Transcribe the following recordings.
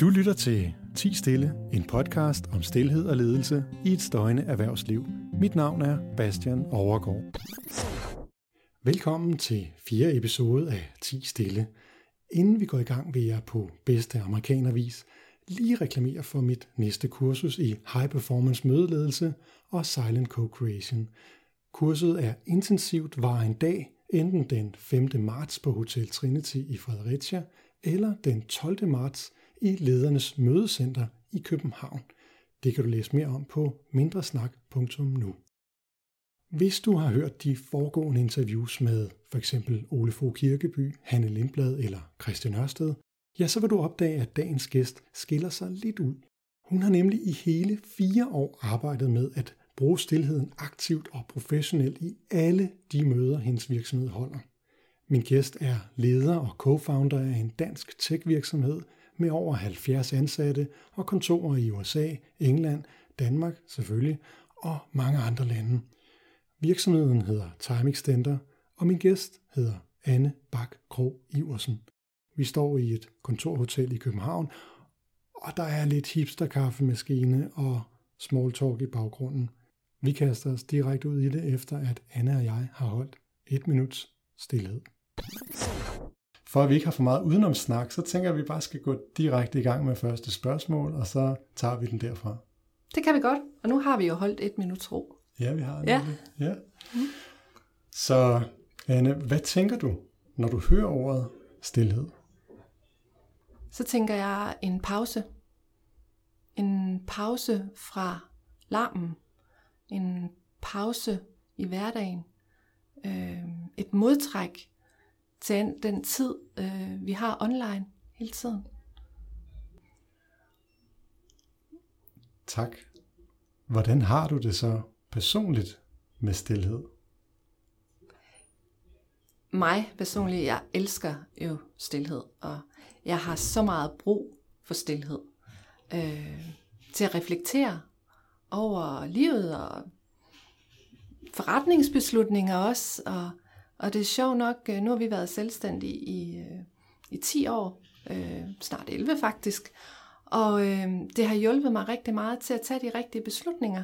Du lytter til 10 Stille, en podcast om stillhed og ledelse i et støjende erhvervsliv. Mit navn er Bastian Overgaard. Velkommen til fjerde episode af 10 Stille. Inden vi går i gang, vil jeg på bedste amerikanervis lige reklamere for mit næste kursus i High Performance Mødeledelse og Silent Co-Creation. Kurset er intensivt, var en dag, enten den 5. marts på Hotel Trinity i Fredericia, eller den 12. marts i Ledernes Mødecenter i København. Det kan du læse mere om på mindresnak.nu. Hvis du har hørt de foregående interviews med for eksempel Ole Fogh Kirkeby, Hanne Lindblad eller Christian Ørsted, ja, så vil du opdage, at dagens gæst skiller sig lidt ud. Hun har nemlig i hele fire år arbejdet med at bruge stillheden aktivt og professionelt i alle de møder, hendes virksomhed holder. Min gæst er leder og co-founder af en dansk tech-virksomhed med over 70 ansatte og kontorer i USA, England, Danmark selvfølgelig og mange andre lande. Virksomheden hedder Time Extender, og min gæst hedder Anne Bak Krog Iversen. Vi står i et kontorhotel i København, og der er lidt hipsterkaffemaskine og small talk i baggrunden. Vi kaster os direkte ud i det, efter at Anne og jeg har holdt et minuts stillhed. For at vi ikke har for meget udenomsnak, så tænker jeg, at vi bare skal gå direkte i gang med første spørgsmål, og så tager vi den derfra. Det kan vi godt, og nu har vi jo holdt et minuts ro. Ja, vi har Ja. Ja. Så Anne, hvad tænker du, når du hører ordet stillhed? Så tænker jeg en pause. En pause fra larmen. En pause i hverdagen. Øh, et modtræk til den- tid, øh, vi har online hele tiden. Tak. Hvordan har du det så personligt med stillhed? Mig personligt, jeg elsker jo stillhed, og jeg har så meget brug for stillhed. Øh, til at reflektere over livet og forretningsbeslutninger også. Og, og det er sjovt nok, øh, nu har vi været selvstændige i, øh, i 10 år, øh, snart 11 faktisk. Og øh, det har hjulpet mig rigtig meget til at tage de rigtige beslutninger.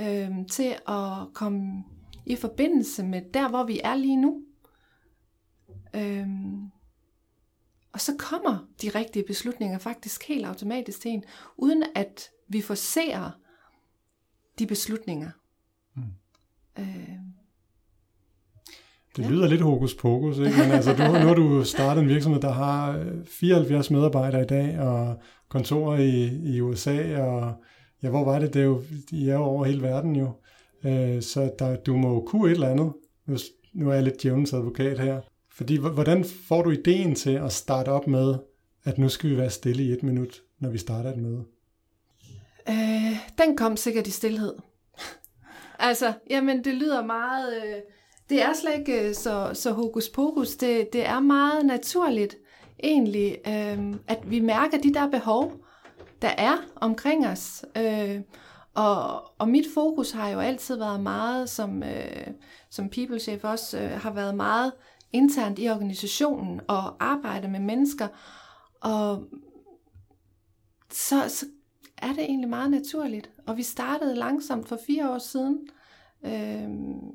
Øh, til at komme i forbindelse med der, hvor vi er lige nu. Øhm, og så kommer de rigtige beslutninger faktisk helt automatisk til en, uden at vi forser de beslutninger. Mm. Øh, Det Ja. lyder lidt hokus pokus, ikke? Men altså, du, nu har du startet en virksomhed, der har øh, 74 medarbejdere i dag, og kontorer i, i USA, og ja, hvor var det? det er jo, de er jo over hele verden jo. Øh, så der, du må jo kunne et eller andet. Nu, nu er jeg lidt djævnens advokat her. Fordi hvordan får du ideen til at starte op med, at nu skal vi være stille i et minut, når vi starter et møde? Øh, den kom sikkert i stillhed. altså, jamen det lyder meget... Øh, det er slet ikke øh, så, så hokus pokus. Det, det er meget naturligt egentlig, øh, at vi mærker de der behov, der er omkring os. Øh, og, og mit fokus har jo altid været meget, som, øh, som people chef også, øh, har været meget internt i organisationen og arbejde med mennesker. Og så, så er det egentlig meget naturligt. Og vi startede langsomt for fire år siden øh,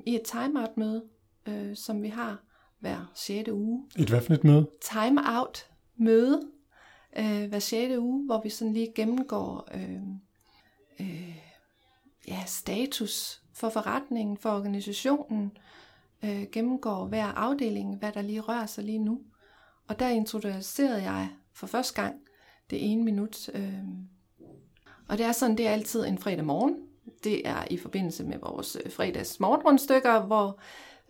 i et timeout-møde, øh, som vi har hver 6. uge Et hvad for et møde? time-out møde øh, hver 6. uge, hvor vi sådan lige gennemgår øh, øh, ja, status for forretningen, for organisationen, øh, gennemgår hver afdeling, hvad der lige rører sig lige nu. Og der introducerede jeg for første gang det ene minut. Øh, og det er sådan, det er altid en fredag morgen. Det er i forbindelse med vores øh, fredags morgenrundstykker, hvor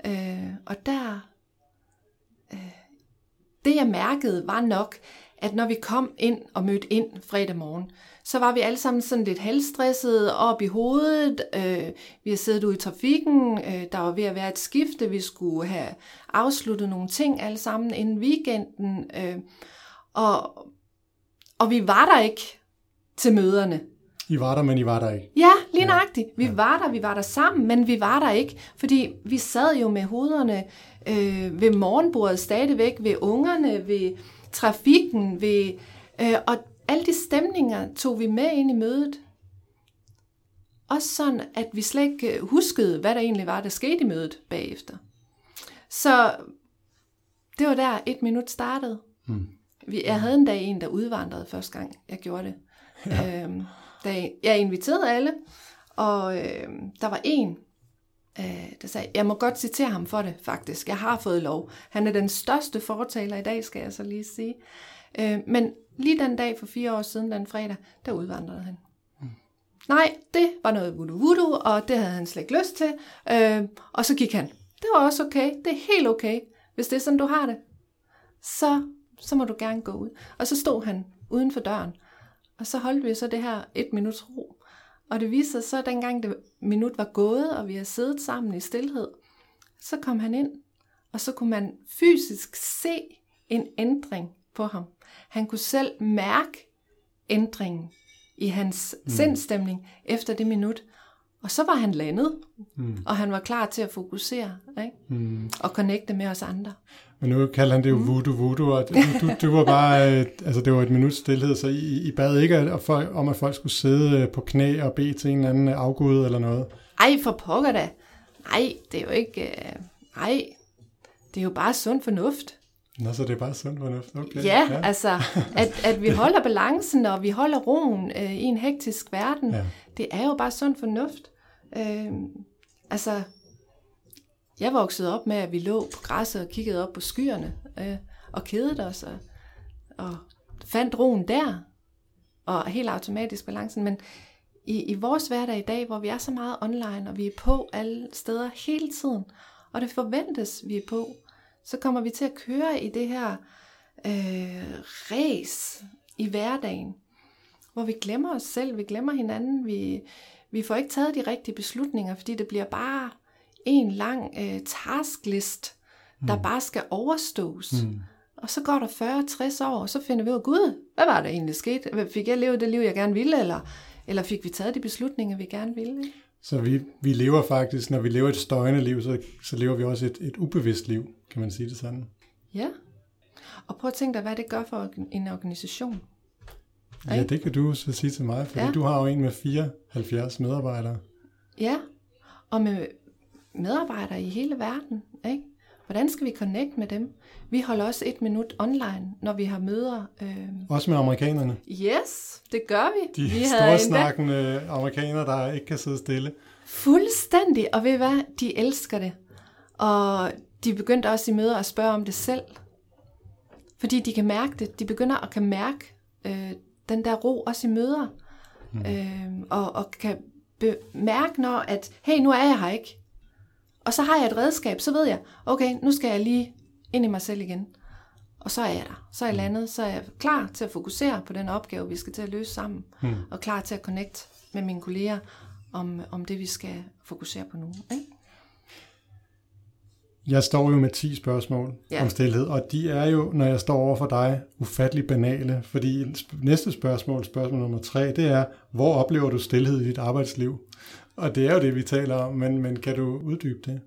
øh, og der øh, det jeg mærkede var nok, at når vi kom ind og mødte ind fredag morgen, så var vi alle sammen sådan lidt halvstressede op i hovedet. Øh, vi har siddet ude i trafikken, øh, der var ved at være et skifte, vi skulle have afsluttet nogle ting alle sammen inden weekenden. Øh, og, og vi var der ikke til møderne. I var der, men I var der ikke. Ja, lige nøjagtigt. Vi var der, vi var der sammen, men vi var der ikke, fordi vi sad jo med hovederne øh, ved morgenbordet stadigvæk, ved ungerne, ved trafikken, ved, øh, og alle de stemninger tog vi med ind i mødet. Også sådan, at vi slet ikke øh, huskede, hvad der egentlig var, der skete i mødet bagefter. Så det var der et minut startede. Mm. Jeg havde en dag en, der udvandrede første gang, jeg gjorde det. Ja. Øhm, da jeg inviterede alle, og øh, der var en, øh, der sagde, jeg må godt citere ham for det, faktisk. Jeg har fået lov. Han er den største fortaler i dag, skal jeg så lige sige. Øh, men lige den dag for fire år siden, den fredag, der udvandrede han. Mm. Nej, det var noget voodoo voodoo, og det havde han slet ikke lyst til. Øh, og så gik han. Det var også okay. Det er helt okay. Hvis det er sådan, du har det, så, så må du gerne gå ud. Og så stod han uden for døren, og så holdt vi så det her et minuts ro. Og det viste sig så, at dengang det minut var gået, og vi havde siddet sammen i stillhed, så kom han ind, og så kunne man fysisk se en ændring på ham. Han kunne selv mærke ændringen i hans mm. sindstemning efter det minut. Og så var han landet, mm. og han var klar til at fokusere ikke? Mm. og connecte med os andre. Men nu kalder han det jo mm. voodoo voodoo, og du, du, du var bare, øh, altså det var et minut stillhed, så I, I bad ikke at, for, om, at folk skulle sidde øh, på knæ og bede til en eller anden afgud eller noget? Ej, for pokker da. Nej, det er jo ikke, nej, øh, det er jo bare sund fornuft. Nå, så det er bare sund fornuft, okay. Ja, ja. altså, at, at vi holder balancen, og vi holder roen øh, i en hektisk verden, ja. det er jo bare sund fornuft. Øh, altså, jeg voksede op med, at vi lå på græsset og kiggede op på skyerne øh, og kedede os og, og fandt roen der og helt automatisk balancen. Men i, i vores hverdag i dag, hvor vi er så meget online, og vi er på alle steder hele tiden, og det forventes, vi er på, så kommer vi til at køre i det her øh, race i hverdagen, hvor vi glemmer os selv, vi glemmer hinanden, vi, vi får ikke taget de rigtige beslutninger, fordi det bliver bare en lang øh, tasklist, der mm. bare skal overstås. Mm. Og så går der 40-60 år, og så finder vi ud af, gud, hvad var der egentlig sket? Fik jeg levet det liv, jeg gerne ville, eller, eller fik vi taget de beslutninger, vi gerne ville? Så vi, vi lever faktisk, når vi lever et støjende liv, så, så lever vi også et, et ubevidst liv, kan man sige det sådan. Ja, og prøv at tænke dig, hvad det gør for en organisation. Ja, det kan du så sige til mig, fordi ja. du har jo en med 74 medarbejdere. Ja, og med medarbejdere i hele verden. Ikke? Hvordan skal vi connect med dem? Vi holder også et minut online, når vi har møder. Øh... Også med amerikanerne? Yes, det gør vi. De vi storsnakkende endda... amerikanere, der ikke kan sidde stille. Fuldstændig, og ved hvad? De elsker det. Og de begyndte også i møder at spørge om det selv. Fordi de kan mærke det. De begynder at kan mærke øh, den der ro også i møder. Mm. Øh, og, og kan mærke, når at, hey, nu er jeg her ikke. Og så har jeg et redskab, så ved jeg, okay, nu skal jeg lige ind i mig selv igen. Og så er jeg der. Så er jeg landet. Så er jeg klar til at fokusere på den opgave, vi skal til at løse sammen. Mm. Og klar til at connect med mine kolleger om, om det, vi skal fokusere på nu. Ikke? Jeg står jo med 10 spørgsmål ja. om stillhed, og de er jo, når jeg står over for dig, ufattelig banale, fordi næste spørgsmål, spørgsmål nummer 3, det er, hvor oplever du stillhed i dit arbejdsliv? Og det er jo det, vi taler om, men, men kan du uddybe det?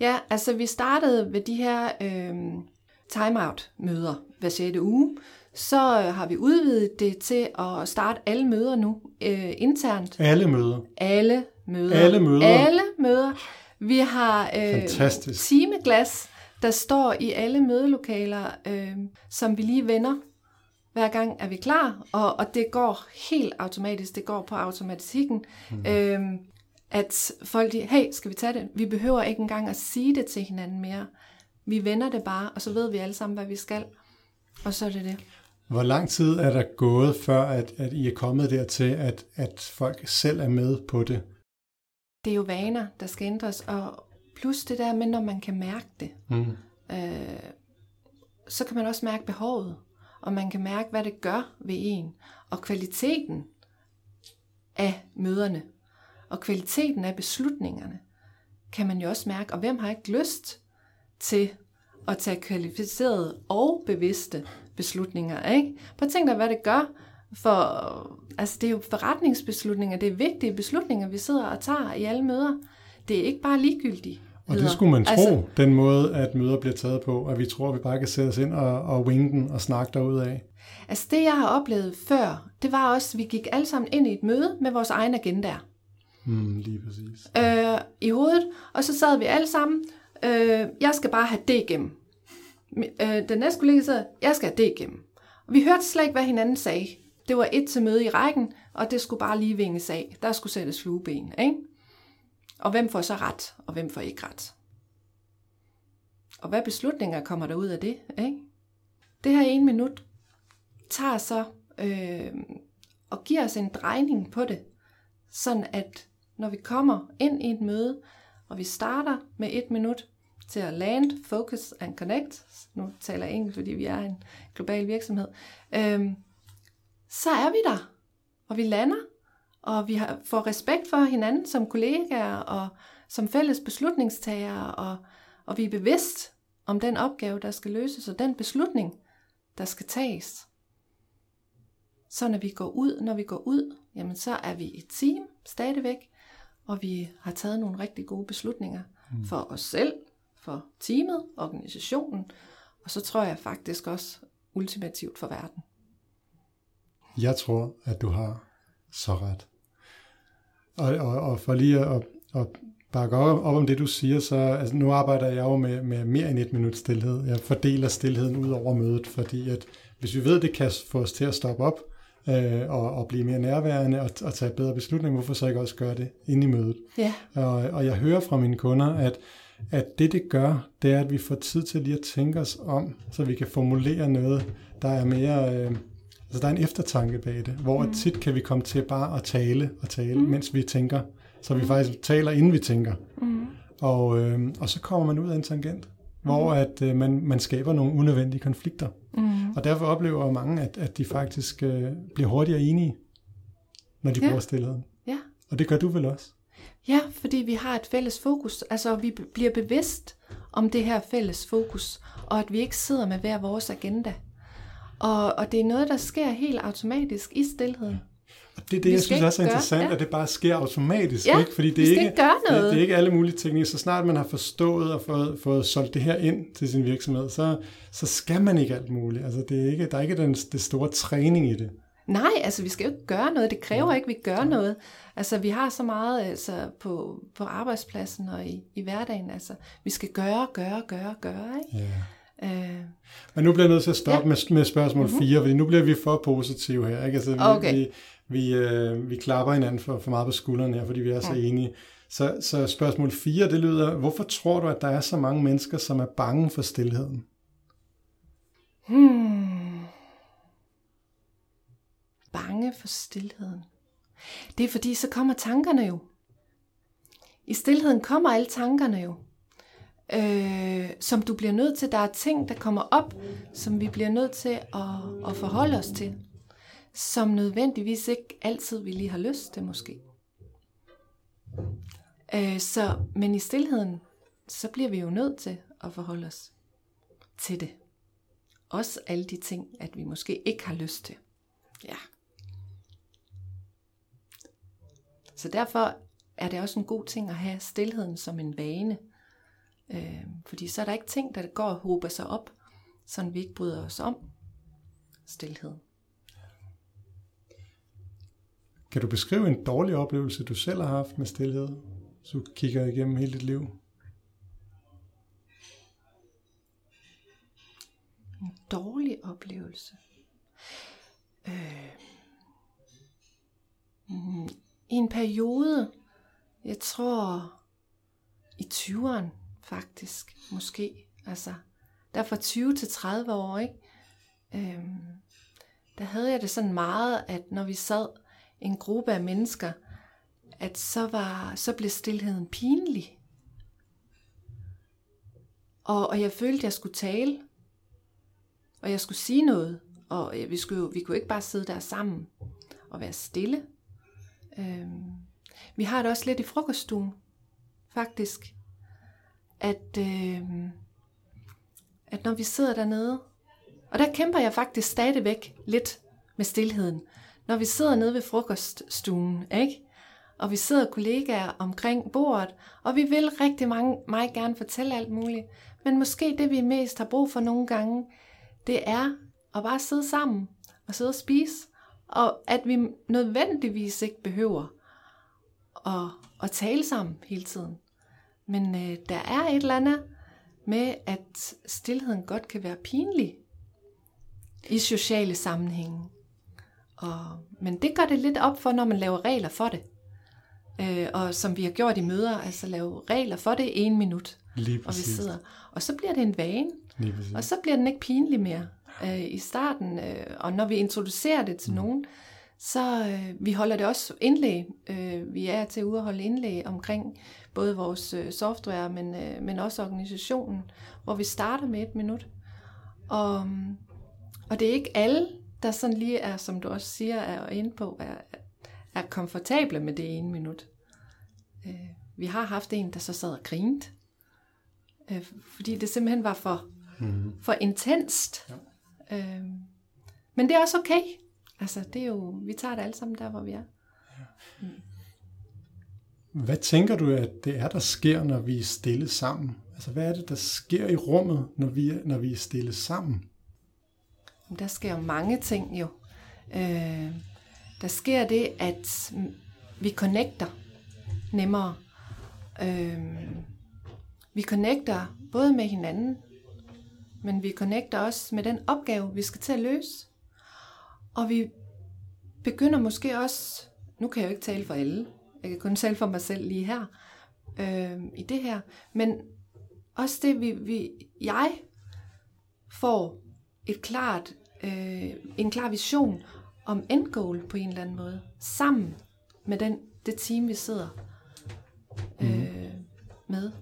Ja, altså vi startede ved de her øh, timeout-møder hver 6. uge. Så øh, har vi udvidet det til at starte alle møder nu øh, internt. Alle møder? Alle møder. Alle møder? Alle møder. Vi har øh, timeglas, der står i alle mødelokaler, øh, som vi lige vender. Hver gang er vi klar, og, og det går helt automatisk. Det går på automatikken. Mm. Øh, at folk de, hey, skal vi tage det? Vi behøver ikke engang at sige det til hinanden mere. Vi vender det bare, og så ved vi alle sammen, hvad vi skal. Og så er det det. Hvor lang tid er der gået, før at, at I er kommet dertil, at, at folk selv er med på det? det er jo vaner, der skal ændres, og plus det der med, når man kan mærke det, mm. øh, så kan man også mærke behovet, og man kan mærke, hvad det gør ved en, og kvaliteten af møderne, og kvaliteten af beslutningerne, kan man jo også mærke, og hvem har ikke lyst til at tage kvalificerede og bevidste beslutninger, ikke? Prøv at tænk dig, hvad det gør For altså, det er jo forretningsbeslutninger, det er vigtige beslutninger, vi sidder og tager i alle møder. Det er ikke bare ligegyldigt. Og det skulle man tro, altså, den måde, at møder bliver taget på, at vi tror, at vi bare kan sætte os ind og, og winge den og snakke af. Altså det, jeg har oplevet før, det var også, at vi gik alle sammen ind i et møde med vores egen agenda. Mm, lige præcis. Øh, I hovedet, og så sad vi alle sammen, øh, jeg skal bare have det igennem. Øh, den næste kollega sagde, jeg skal have det igennem. Og vi hørte slet ikke, hvad hinanden sagde. Det var et til møde i rækken, og det skulle bare lige vinges af. Der skulle sættes flueben, ikke? Og hvem får så ret, og hvem får ikke ret? Og hvad beslutninger kommer der ud af det? Ikke? Det her en minut tager så øh, og giver os en drejning på det, sådan at når vi kommer ind i et møde, og vi starter med et minut til at land, focus and connect, nu taler jeg engelsk, fordi vi er en global virksomhed, øh, så er vi der, og vi lander, og vi har, får respekt for hinanden som kollegaer og som fælles beslutningstagere, og, og vi er bevidst om den opgave, der skal løses, og den beslutning, der skal tages. Så når vi går ud, når vi går ud, jamen så er vi et team stadigvæk, og vi har taget nogle rigtig gode beslutninger mm. for os selv, for teamet, organisationen, og så tror jeg faktisk også ultimativt for verden. Jeg tror, at du har så ret. Og, og, og for lige at, at bakke op, op om det, du siger, så altså, nu arbejder jeg jo med, med mere end et minut stillhed. Jeg fordeler stillheden ud over mødet, fordi at hvis vi ved, det kan få os til at stoppe op øh, og, og blive mere nærværende og, og tage bedre beslutninger, hvorfor så ikke også gøre det inde i mødet? Ja. Og, og jeg hører fra mine kunder, at, at det, det gør, det er, at vi får tid til lige at tænke os om, så vi kan formulere noget, der er mere... Øh, Altså der er en eftertanke bag det, hvor mm. tit kan vi komme til bare at tale og tale, mm. mens vi tænker. Så vi mm. faktisk taler, inden vi tænker. Mm. Og, øh, og så kommer man ud af en tangent, hvor mm. at øh, man, man skaber nogle unødvendige konflikter. Mm. Og derfor oplever mange, at, at de faktisk øh, bliver hurtigere enige, når de ja. bruger stillheden. Ja. Og det gør du vel også? Ja, fordi vi har et fælles fokus. Altså, vi bliver bevidst om det her fælles fokus, og at vi ikke sidder med hver vores agenda. Og, og det er noget, der sker helt automatisk i stillheden. Og det er det, vi jeg synes også er interessant, gøre, ja. at det bare sker automatisk. Ja, ikke? Fordi det er ikke, ikke gøre noget. Det, det er ikke alle mulige teknikker. Så snart man har forstået og fået, fået solgt det her ind til sin virksomhed, så, så skal man ikke alt muligt. Altså, det er ikke, der er ikke den det store træning i det. Nej, altså vi skal jo ikke gøre noget. Det kræver ja. ikke, at vi gør ja. noget. Altså vi har så meget altså, på, på arbejdspladsen og i, i hverdagen. Altså vi skal gøre, gøre, gøre, gøre. Ikke? Ja. Øh. Men nu bliver jeg nødt til at stoppe ja. med, med spørgsmål mm-hmm. 4, fordi nu bliver vi for positive her. Ikke? Altså, vi, okay. vi, vi, øh, vi klapper hinanden for, for meget på skuldrene her, fordi vi er så ja. enige. Så, så spørgsmål 4, det lyder, hvorfor tror du, at der er så mange mennesker, som er bange for stillheden? Hmm. Bange for stillheden. Det er fordi, så kommer tankerne jo. I stillheden kommer alle tankerne jo øh, som du bliver nødt til. Der er ting, der kommer op, som vi bliver nødt til at, at forholde os til, som nødvendigvis ikke altid vi lige har lyst til måske. Øh, så, men i stillheden, så bliver vi jo nødt til at forholde os til det. Også alle de ting, at vi måske ikke har lyst til. Ja. Så derfor er det også en god ting at have stillheden som en vane. Øh, fordi så er der ikke ting, der går og håber sig op, så vi ikke bryder os om stilhed. Kan du beskrive en dårlig oplevelse, du selv har haft med stillhed, så du kigger igennem hele dit liv? En dårlig oplevelse? Øh, mm, I en periode, jeg tror i 20'erne, faktisk, måske. Altså, der fra 20 til 30 år, ikke? Øhm, der havde jeg det sådan meget, at når vi sad en gruppe af mennesker, at så, var, så blev stillheden pinlig. Og, og jeg følte, at jeg skulle tale, og jeg skulle sige noget, og øh, vi, skulle, vi kunne ikke bare sidde der sammen og være stille. Øhm, vi har det også lidt i frokoststuen, faktisk at, øh, at når vi sidder dernede, og der kæmper jeg faktisk stadigvæk lidt med stillheden. Når vi sidder nede ved frokoststuen, ikke? og vi sidder kollegaer omkring bordet, og vi vil rigtig mange, meget gerne fortælle alt muligt. Men måske det, vi mest har brug for nogle gange, det er at bare sidde sammen og sidde og spise, og at vi nødvendigvis ikke behøver at, at tale sammen hele tiden. Men øh, der er et eller andet med, at stillheden godt kan være pinlig i sociale sammenhænge. Og, men det gør det lidt op for, når man laver regler for det. Øh, og som vi har gjort i møder, altså lave regler for det i en minut. Lige og vi sidder. Og så bliver det en vane. Lige og så bliver den ikke pinlig mere øh, i starten. Øh, og når vi introducerer det til mm. nogen, så øh, vi holder det også indlæg. Øh, vi er til ude at holde indlæg omkring både vores øh, software, men, øh, men også organisationen, hvor vi starter med et minut. Og, og det er ikke alle, der sådan lige er, som du også siger, er inde på, er, er komfortable med det ene minut. Øh, vi har haft en, der så sad og grinte, øh, fordi det simpelthen var for, mm. for intenst. Ja. Øh, men det er også okay. Altså, det er jo, vi tager det alle sammen der, hvor vi er. Ja. Mm. Hvad tænker du, at det er, der sker, når vi er stille sammen? Altså, hvad er det, der sker i rummet, når vi er, når vi er stille sammen? Der sker jo mange ting jo. Øh, der sker det, at vi connecter nemmere. Øh, vi connecter både med hinanden, men vi connecter også med den opgave, vi skal til at løse. Og vi begynder måske også, nu kan jeg jo ikke tale for alle, jeg kan kun tale for mig selv lige her, øh, i det her, men også det, vi, vi, jeg får et klart, øh, en klar vision om end goal på en eller anden måde, sammen med den, det team, vi sidder øh, mm. med.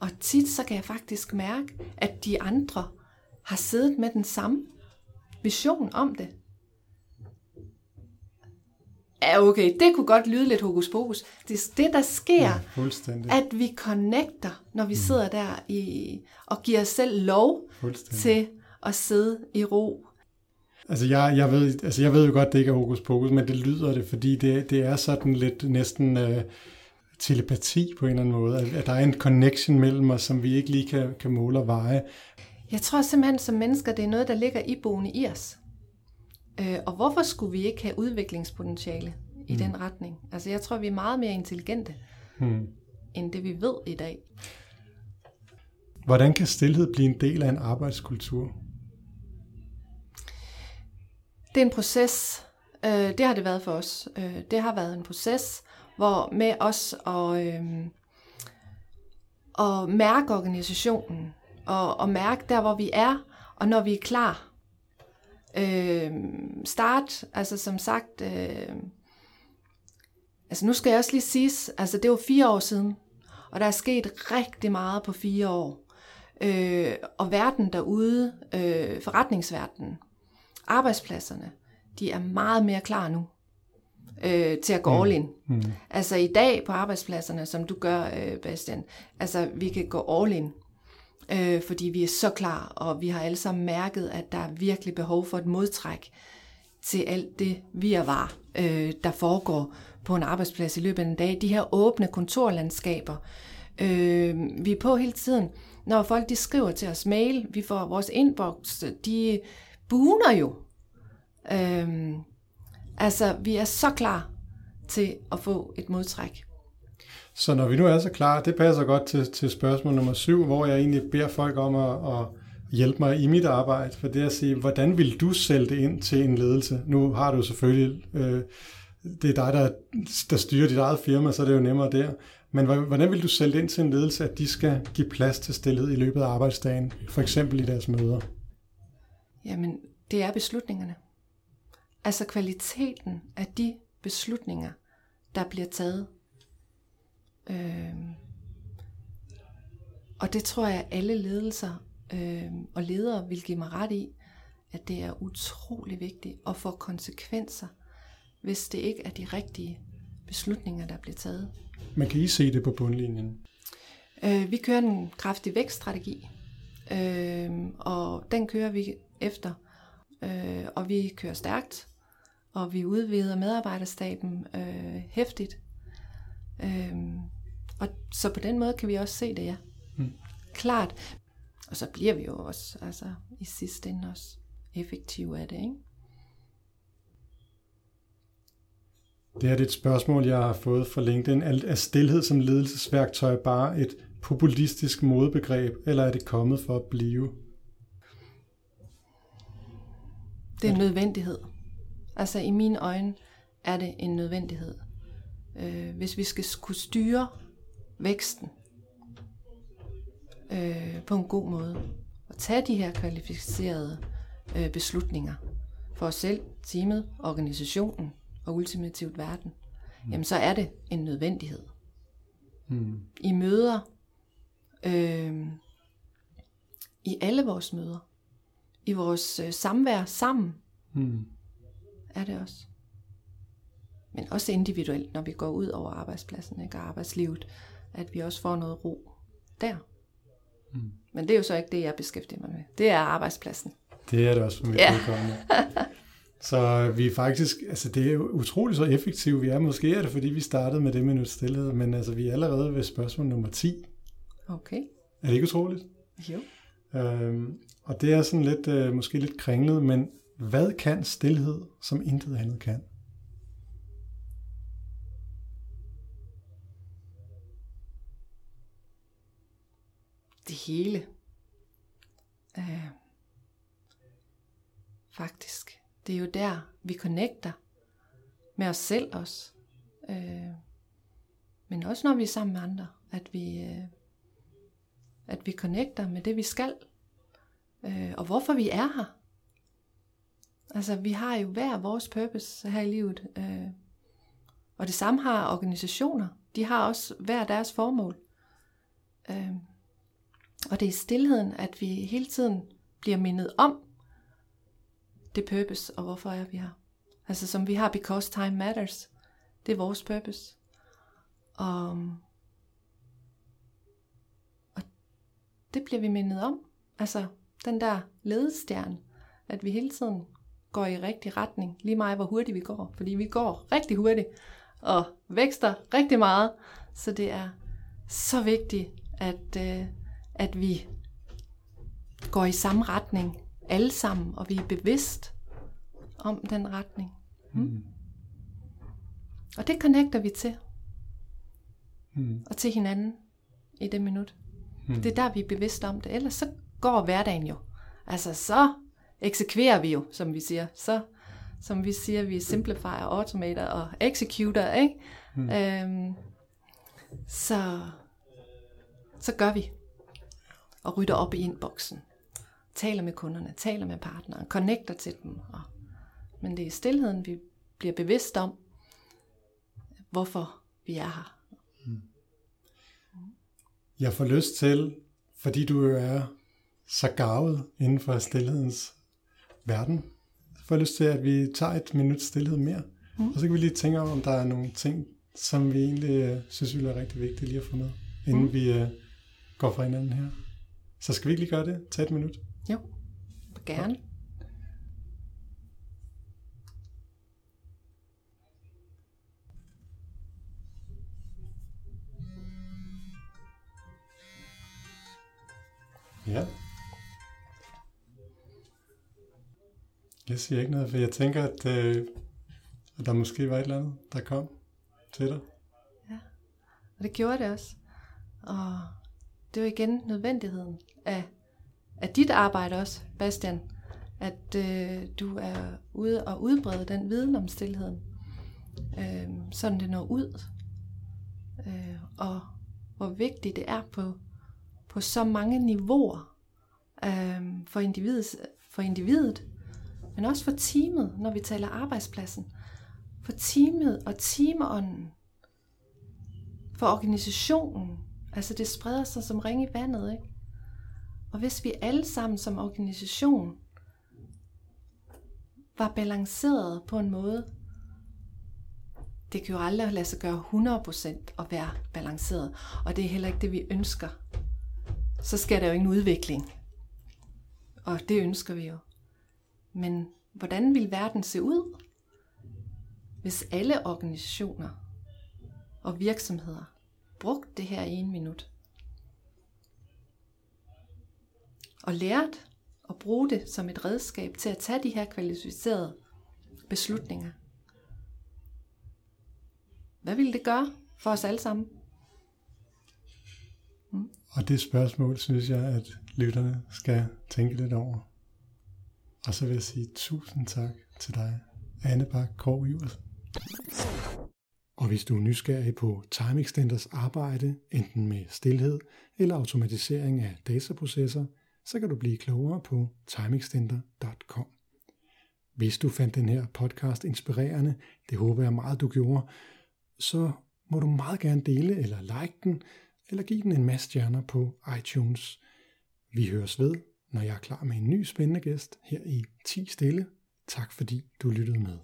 Og tit så kan jeg faktisk mærke, at de andre har siddet med den samme vision om det. Ja, okay, det kunne godt lyde lidt hokus pokus. Det er det, der sker, ja, at vi connecter, når vi mm. sidder der i, og giver os selv lov til at sidde i ro. Altså jeg, jeg, ved, altså jeg ved jo godt, det ikke er hokus pokus, men det lyder det, fordi det, det er sådan lidt næsten uh, telepati på en eller anden måde, at, at der er en connection mellem os, som vi ikke lige kan, kan måle og veje. Jeg tror simpelthen som mennesker, det er noget, der ligger iboende i os. Øh, og hvorfor skulle vi ikke have udviklingspotentiale i mm. den retning? Altså jeg tror, vi er meget mere intelligente, mm. end det vi ved i dag. Hvordan kan stillhed blive en del af en arbejdskultur? Det er en proces. Øh, det har det været for os. Øh, det har været en proces, hvor med os at, øh, at mærke organisationen, og, og mærke der, hvor vi er, og når vi er klar øh, start, altså som sagt, øh, altså nu skal jeg også lige sige, altså det var fire år siden, og der er sket rigtig meget på fire år. Øh, og verden derude, øh, forretningsverdenen, arbejdspladserne, de er meget mere klar nu øh, til at gå mm. all in. Mm. Altså i dag på arbejdspladserne, som du gør, øh, Bastian, altså vi kan gå all in øh, fordi vi er så klar, og vi har alle sammen mærket, at der er virkelig behov for et modtræk til alt det vi er var, øh, der foregår på en arbejdsplads i løbet af en dag. De her åbne kontorlandskaber, øh, vi er på hele tiden. Når folk de skriver til os mail, vi får vores inbox, de buner jo. Øh, altså, vi er så klar til at få et modtræk. Så når vi nu er så klar, det passer godt til, til spørgsmål nummer syv, hvor jeg egentlig beder folk om at, at hjælpe mig i mit arbejde, for det er at sige, hvordan vil du sælge det ind til en ledelse? Nu har du selvfølgelig, øh, det er dig, der, der styrer dit eget firma, så er det jo nemmere der. Men hvordan vil du sælge det ind til en ledelse, at de skal give plads til stillhed i løbet af arbejdsdagen, for eksempel i deres møder? Jamen, det er beslutningerne. Altså kvaliteten af de beslutninger, der bliver taget Øh, og det tror jeg, alle ledelser øh, og ledere vil give mig ret i, at det er utrolig vigtigt at få konsekvenser, hvis det ikke er de rigtige beslutninger, der bliver taget. Men kan I se det på bundlinjen? Øh, vi kører en kraftig vækststrategi, øh, og den kører vi efter øh, og vi kører stærkt, og vi udvider medarbejderstaben øh, hæftigt. Øh, og så på den måde kan vi også se det, ja. Mm. Klart. Og så bliver vi jo også, altså i sidste ende også effektive af det, ikke? Det er et spørgsmål, jeg har fået fra LinkedIn. Er stillhed som ledelsesværktøj bare et populistisk modebegreb, eller er det kommet for at blive? Det er en nødvendighed. Altså i mine øjne er det en nødvendighed. Øh, hvis vi skal kunne styre væksten øh, på en god måde, og tage de her kvalificerede øh, beslutninger for os selv, teamet, organisationen og ultimativt verden, mm. jamen så er det en nødvendighed. Mm. I møder, øh, i alle vores møder, i vores øh, samvær sammen, mm. er det også. Men også individuelt, når vi går ud over arbejdspladsen ikke, og arbejdslivet, at vi også får noget ro der. Mm. Men det er jo så ikke det, jeg beskæftiger mig med. Det er arbejdspladsen. Det er det også for mit ja. Så vi er faktisk, altså det er utroligt så effektivt vi er. Måske er det, fordi vi startede med det minut stillhed, men altså vi er allerede ved spørgsmål nummer 10. Okay. Er det ikke utroligt? Jo. Øhm, og det er sådan lidt, øh, måske lidt kringlet, men hvad kan stillhed, som intet andet kan? Det hele. Øh, faktisk. Det er jo der, vi connecter med os selv også. Øh, men også når vi er sammen med andre, at vi, øh, at vi connecter med det, vi skal. Øh, og hvorfor vi er her. Altså, vi har jo hver vores purpose her i livet. Øh, og det samme har organisationer. De har også hver deres formål. Øh, og det er i stillheden, at vi hele tiden bliver mindet om det purpose, og hvorfor er vi her. Altså som vi har Because Time Matters. Det er vores purpose. Og, og det bliver vi mindet om. Altså den der ledestjerne, at vi hele tiden går i rigtig retning, lige meget hvor hurtigt vi går. Fordi vi går rigtig hurtigt og vækster rigtig meget. Så det er så vigtigt, at, øh, at vi går i samme retning alle sammen, og vi er bevidst om den retning. Mm. Mm. Og det connecter vi til. Mm. Og til hinanden i det minut. Mm. Det er der, vi er bevidste om det. Ellers så går hverdagen jo. Altså så eksekverer vi jo, som vi siger. Så, som vi siger, vi simplifier, automater og executor, ikke? Mm. Øhm, så, så gør vi. Og rydder op i inboxen taler med kunderne, taler med partneren, connecter til dem. Og, men det er i stillheden, vi bliver bevidst om, hvorfor vi er her. Mm. Jeg får lyst til, fordi du er så gavet inden for stillhedens verden, jeg får lyst til, at vi tager et minut stillhed mere. Mm. Og så kan vi lige tænke om, om der er nogle ting, som vi egentlig uh, synes ville være rigtig vigtige lige at få med, inden mm. vi uh, går fra hinanden her. Så skal vi ikke lige gøre det? Tag et minut. Jo, gerne. Ja. Jeg siger ikke noget, for jeg tænker, at, øh, at der måske var et eller andet, der kom til dig. Ja, og det gjorde det også. Og det var igen nødvendigheden af af dit arbejde også, Bastian, at øh, du er ude og udbrede den viden om stillheden, øh, sådan det når ud, øh, og hvor vigtigt det er på, på så mange niveauer øh, for, individet, for individet, men også for teamet, når vi taler arbejdspladsen. For teamet og teamånden. For organisationen. Altså det spreder sig som ring i vandet, ikke? Og hvis vi alle sammen som organisation var balanceret på en måde, det kan jo aldrig lade sig gøre 100% at være balanceret, og det er heller ikke det, vi ønsker. Så skal der jo ingen udvikling. Og det ønsker vi jo. Men hvordan vil verden se ud, hvis alle organisationer og virksomheder brugte det her i en minut? Og lært at bruge det som et redskab til at tage de her kvalificerede beslutninger. Hvad ville det gøre for os alle sammen? Mm. Og det spørgsmål synes jeg, at lytterne skal tænke lidt over. Og så vil jeg sige tusind tak til dig, Anne Bak Kåre Og hvis du er nysgerrig på Time Extenders arbejde, enten med stillhed eller automatisering af dataprocesser, så kan du blive klogere på timeextender.com. Hvis du fandt den her podcast inspirerende, det håber jeg meget, du gjorde, så må du meget gerne dele eller like den, eller give den en masse stjerner på iTunes. Vi høres ved, når jeg er klar med en ny spændende gæst her i 10 stille. Tak fordi du lyttede med.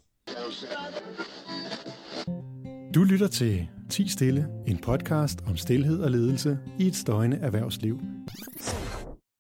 Du lytter til 10 stille, en podcast om stillhed og ledelse i et støjende erhvervsliv.